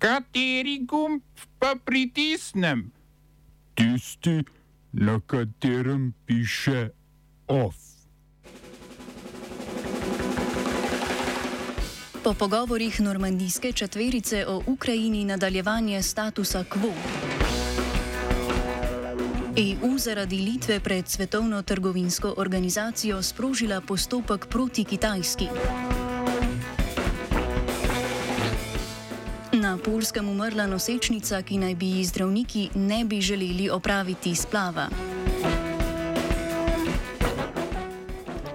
Kateri gumb pa pritisnem? Tisti, na katerem piše OF. Po pogovorih normandijske četverice o Ukrajini nadaljevanje statusa quo. EU zaradi Litve pred Svetovno trgovinsko organizacijo sprožila postopek proti Kitajski. Polskem umrla nosečnica, ki naj bi ji zdravniki ne bi želeli opraviti splava.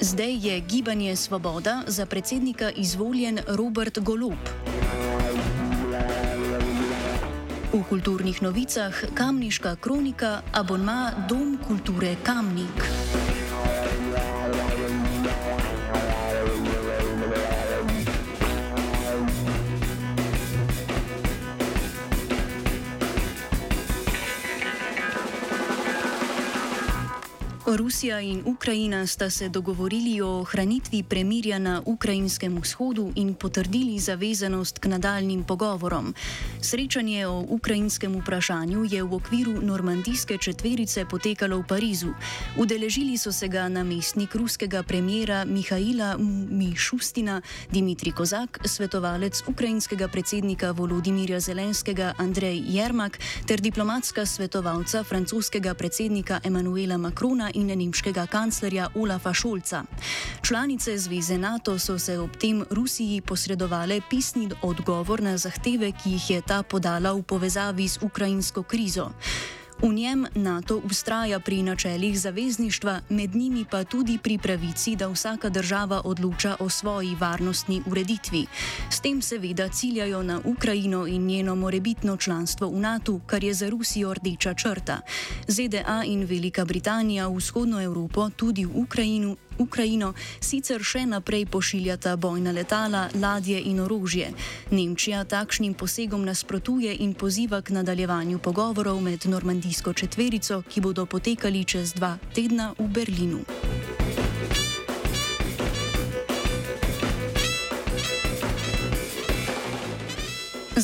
Zdaj je gibanje Svoboda za predsednika izvoljen Robert Golob. V kulturnih novicah Kamniška kronika abonma Dom kulture Kamnik. Rusija in Ukrajina sta se dogovorili o ohranitvi premirja na ukrajinskem vzhodu in potrdili zavezanost k nadaljnim pogovorom. Srečanje o ukrajinskem vprašanju je v okviru normandijske četverice potekalo v Parizu. Udeležili so se ga namestnik ruskega premjera Mihajla Mišustina, Dimitri Kozak, svetovalec ukrajinskega predsednika Volodimirja Zelenskega Andrej Jermak ter diplomatska svetovalca francoskega predsednika Emanuela Makrona in nemškega kanclerja Olafa Šolca. Članice zveze NATO so se ob tem Rusiji posredovale pisni odgovor na zahteve, ki jih je ta podala v povezavi z ukrajinsko krizo. V njem NATO ustraja pri načelih zavezništva, med njimi pa tudi pri pravici, da vsaka država odloča o svoji varnostni ureditvi. S tem seveda ciljajo na Ukrajino in njeno morebitno članstvo v NATO, kar je za Rusijo rdeča črta. ZDA in Velika Britanija v vzhodno Evropo, tudi v Ukrajino, Ukrajino sicer še naprej pošiljata bojna letala, ladje in orožje. Nemčija takšnim posegom nasprotuje in poziva k nadaljevanju pogovorov med normandijsko četverico, ki bodo potekali čez dva tedna v Berlinu.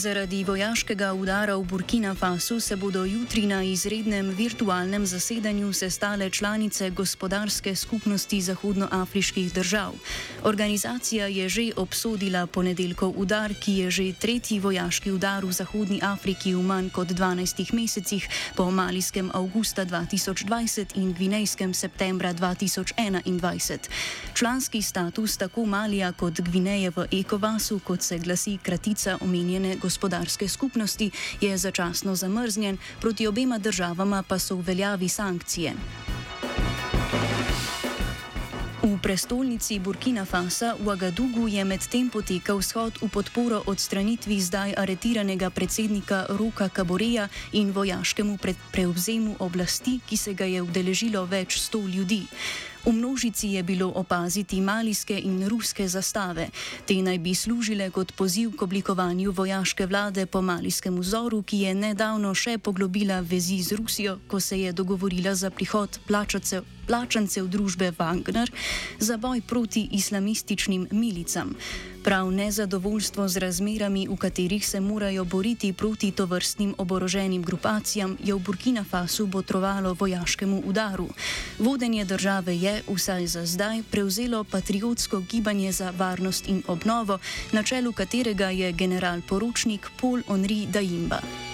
Zaradi vojaškega udara v Burkina Fasu se bodo jutri na izrednem virtualnem zasedanju sestale članice gospodarske skupnosti zahodnoafriških držav. Organizacija je že obsodila ponedeljkov udar, ki je že tretji vojaški udar v Zahodni Afriki v manj kot 12 mesecih po malijskem avgusta 2020 in gvinejskem septembra 2021. Članski status tako Malija kot Gvineje v Ekovasu, kot se glasi kratica omenjene gospodarske skupnosti je začasno zamrznjen, proti obema državama pa so v veljavi sankcije. V prestolnici Burkina Fasa v Agadugu je medtem potekal shod v podporo odstranitvi zdaj aretiranega predsednika Ruka Kaboreja in vojaškemu prevzemu oblasti, ki se ga je udeležilo več sto ljudi. V množici je bilo opaziti malijske in ruske zastave. Te naj bi služile kot poziv k oblikovanju vojaške vlade po malijskem vzoru, ki je nedavno še poglobila vezi z Rusijo, ko se je dogovorila za prihod plačacev, plačancev družbe Wagner za boj proti islamističnim milicam. Prav nezadovoljstvo z razmerami, v katerih se morajo boriti proti tovrstnim oboroženim grupacijam, je v Burkina Fasu botrovalo vojaškemu udaru. Vodenje države je, vsaj za zdaj, prevzelo patriotsko gibanje za varnost in obnovo, na čelu katerega je general poročnik Paul Henri Dajimba.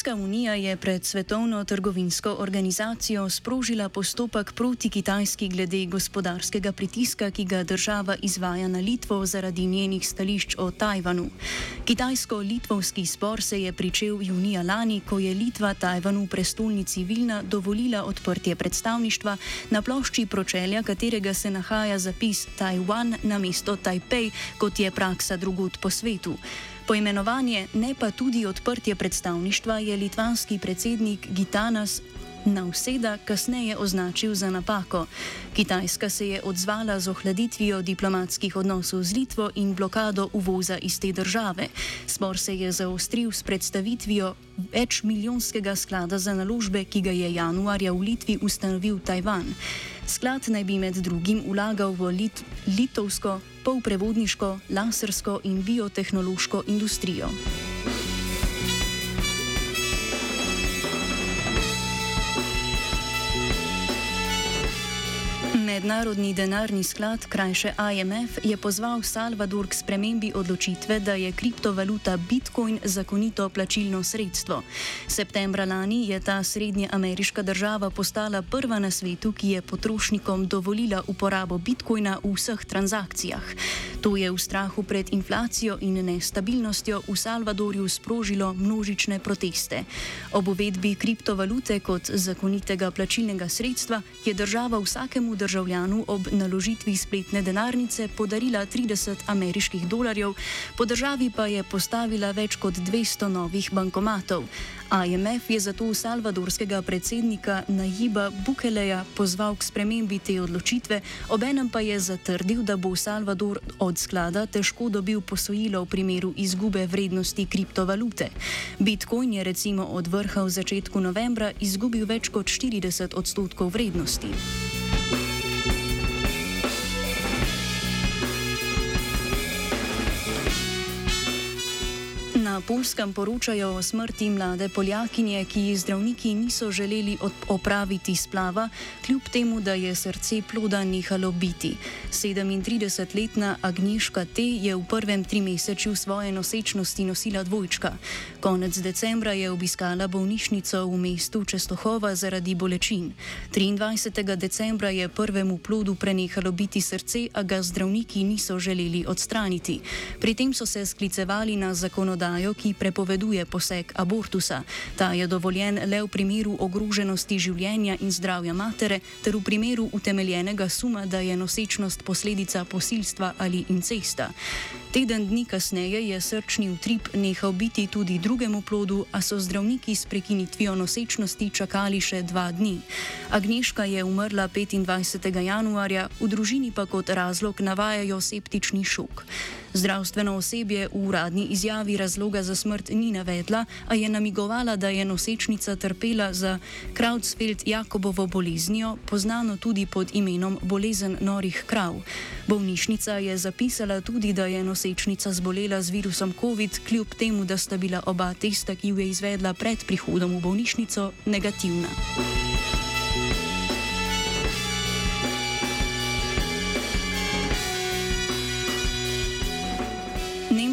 Evropska unija je pred Svetovno trgovinsko organizacijo sprožila postopek proti Kitajski glede gospodarskega pritiska, ki ga država izvaja na Litvo zaradi njenih stališč o Tajvanu. Kitajsko-litvovski spor se je pričel junija lani, ko je Litva Tajvanu prestolnici Vilna dovolila odprtje predstavništva na plošči pročelja, katerega se nahaja zapis Tajvan na mesto Tajpej, kot je praksa drugot po svetu. Poimenovanje, ne pa tudi odprtje predstavništva, je litvanski predsednik Gitanas Navseda kasneje označil za napako. Kitajska se je odzvala z ohladitvijo diplomatskih odnosov z Litvo in blokado uvoza iz te države. Spor se je zaostril s predstavitvijo večmilijonskega sklada za naložbe, ki ga je januarja v Litvi ustanovil Tajvan. Sklad naj bi med drugim ulagal v lit litovsko, polprevodniško, lasersko in biotehnološko industrijo. Mednarodni denarni sklad, krajše IMF, je pozval Salvador k spremembi odločitve, da je kriptovaluta Bitcoin zakonito plačilno sredstvo. Septembra lani je ta srednjeameriška država postala prva na svetu, ki je potrošnikom dovolila uporabo Bitcoina v vseh transakcijah. To je v strahu pred inflacijo in nestabilnostjo v Salvadorju sprožilo množične proteste. Ob uvedbi kriptovalute kot zakonitega plačilnega sredstva je država vsakemu državljanu ob naložitvi spletne denarnice podarila 30 ameriških dolarjev, po državi pa je postavila več kot 200 novih bankomatov. IMF je zato salvadorskega predsednika Najiba Bukeleja pozval k spremembi te odločitve, obenem pa je zatrdil, da bo Salvador od sklada težko dobil posojilo v primeru izgube vrednosti kriptovalute. Bitcoin je recimo od vrha v začetku novembra izgubil več kot 40 odstotkov vrednosti. Na Polskem poročajo o smrti mlade Poljakinje, ki ji zdravniki niso želeli opraviti splava, kljub temu, da je srce ploda nehalo biti. 37-letna Agnieszka T. je v prvem trimesečju svoje nosečnosti nosila dvojčka. Konec decembra je obiskala bolnišnico v mestu Čestohova zaradi bolečin. 23. decembra je prvemu plodu prenehalo biti srce, a ga zdravniki niso želeli odstraniti. Pri tem so se sklicevali na zakonodajo zakonodajo, ki prepoveduje poseg abortusa. Ta je dovoljen le v primeru ogroženosti življenja in zdravja matere, ter v primeru utemeljenega suma, da je nosečnost posledica posilstva ali incesta. Teden dni kasneje je srčni utrip nehal biti tudi drugemu plodu, a so zdravniki s prekinitvijo nosečnosti čakali še dva dni. Agnieszka je umrla 25. januarja, v družini pa kot razlog navajajo septični šok. Zdravstveno osebje v uradni izjavi razloga za smrt ni navedla, a je namigovala, da je nosečnica trpela za Krautsfeld-Jakobovo boleznijo, poznano tudi pod imenom bolezen norih krav. Bolnišnica je zapisala tudi, da je nosečnica zbolela z virusom COVID, kljub temu, da sta bila oba testa, ki ju je izvedla pred prihodom v bolnišnico, negativna.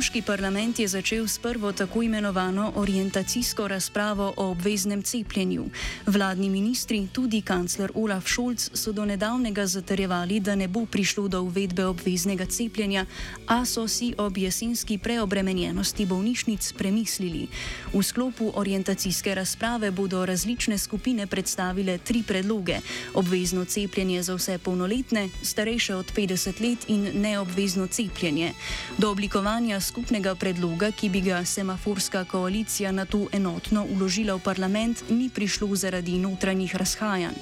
Nemški parlament je začel s prvo tako imenovano orientacijsko razpravo o obveznem cepljenju. Vladni ministri, tudi kancler Olaf Scholz, so do nedavnega zatrjevali, da ne bo prišlo do uvedbe obveznega cepljenja, a so si ob jesenski preobremenjenosti bolnišnic premislili. V sklopu orientacijske razprave bodo različne skupine predstavile tri predloge: obvezno cepljenje za vse polnoletne, starejše od 50 let in neobvezno cepljenje. Do oblikovanja skupnega predloga, ki bi ga semaforska koalicija na to enotno uložila v parlament, ni prišlo zaradi notranjih razhajanj.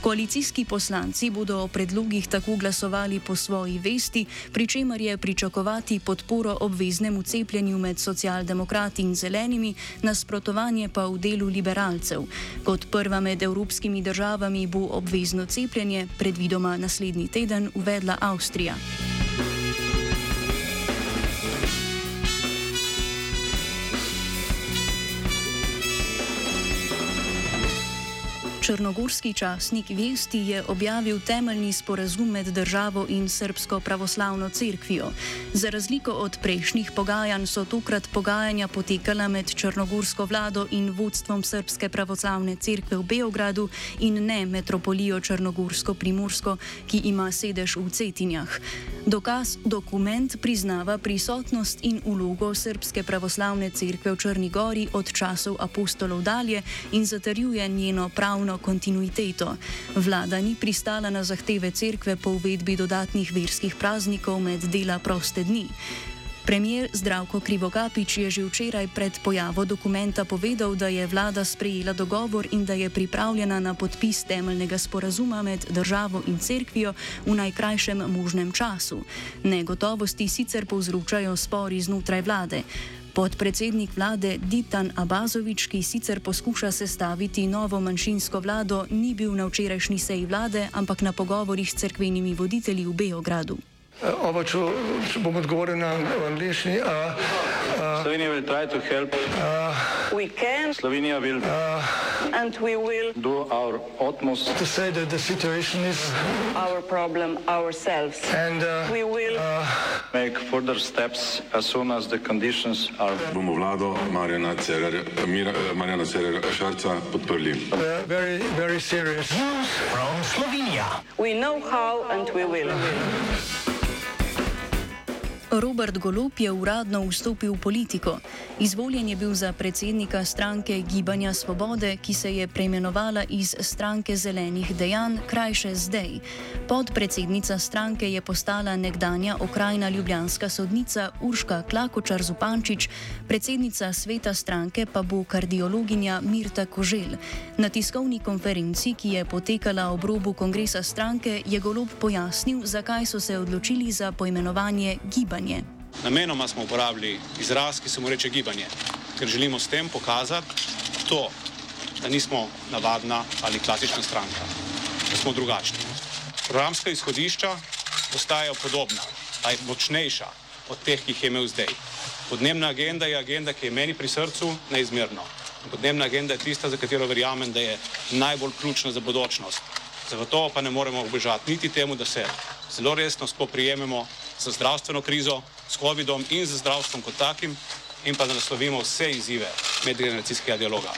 Koalicijski poslanci bodo o predlogih tako glasovali po svoji vesti, pri čemer je pričakovati podporo obveznemu cepljenju med socialdemokrati in zelenimi, nasprotovanje pa v delu liberalcev. Kot prva med evropskimi državami bo obvezno cepljenje predvidoma naslednji teden uvedla Avstrija. Črnogorski časnik Vesti je objavil temeljni sporazum med državo in Srpsko pravoslavno cerkvijo. Za razliko od prejšnjih pogajanj so tokrat pogajanja potekala med črnogorsko vlado in vodstvom Srpske pravoslavne cerkve v Beogradu in ne metropolijo Črnogorsko-Primorsko, ki ima sedež v Cetinjah. Dokaz dokument priznava prisotnost in ulogo Srpske pravoslavne cerkve v Črni Gori od časov apostolov dalje in zatrjuje njeno pravno kontinuiteto. Vlada ni pristala na zahteve cerkve po uvedbi dodatnih verskih praznikov med dela proste dni. Premijer Zdravko Krivokapič je že včeraj pred pojavo dokumenta povedal, da je vlada sprejela dogovor in da je pripravljena na podpis temeljnega sporazuma med državo in cerkvijo v najkrajšem možnem času. Negotovosti sicer povzročajo spori znotraj vlade. Podpredsednik vlade Ditan Abazovič, ki sicer poskuša sestaviti novo manjšinsko vlado, ni bil na včerajšnji seji vlade, ampak na pogovorih s cerkvenimi voditelji v Beogradu. Oba, če, če bom odgovoril na angliški. Slovenija will try to help. We can Slovenija will and we will do our utmost To say that the situation is our problem ourselves. and uh, We will make further steps as soon as the conditions are bomo vlado Marjana Cererja, Mira, Marjana Cererja Šarca podprli. uh, very, very serious. we know how and we will. Robert Golob je uradno vstopil v politiko. Izvoljen je bil za predsednika stranke Gibanja Svobode, ki se je preimenovala iz stranke zelenih dejanj, krajše zdaj. Podpredsednica stranke je postala nekdanja okrajna ljubljanska sodnica Urška Klakočar Zupančič, predsednica sveta stranke pa bo kardiologinja Mirta Kožel. Na tiskovni konferenci, ki je potekala ob robu kongresa stranke, je Golob pojasnil, zakaj so se odločili za poimenovanje gibanje. Namenoma smo uporabili izraz, ki se mu reče gibanje, ker želimo s tem pokazati to, da nismo navadna ali klasična stranka, da smo drugačni. Programska izhodišča postajajo podobna, a je močnejša od teh, ki jih je imel zdaj. Podnebna agenda je agenda, ki je meni pri srcu neizmerno. Podnebna agenda je tista, za katero verjamem, da je najbolj ključna za bodočnost. Zato pa ne moremo obežati niti temu, da se zelo resno spoprijememo z zdravstveno krizo, s COVID-om in z zdravstvom kot takim, in pa da naslovimo vse izzive medgeneracijskega dialoga.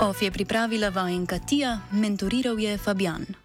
OF je pripravila vajenka Tija, mentoriral je Fabian.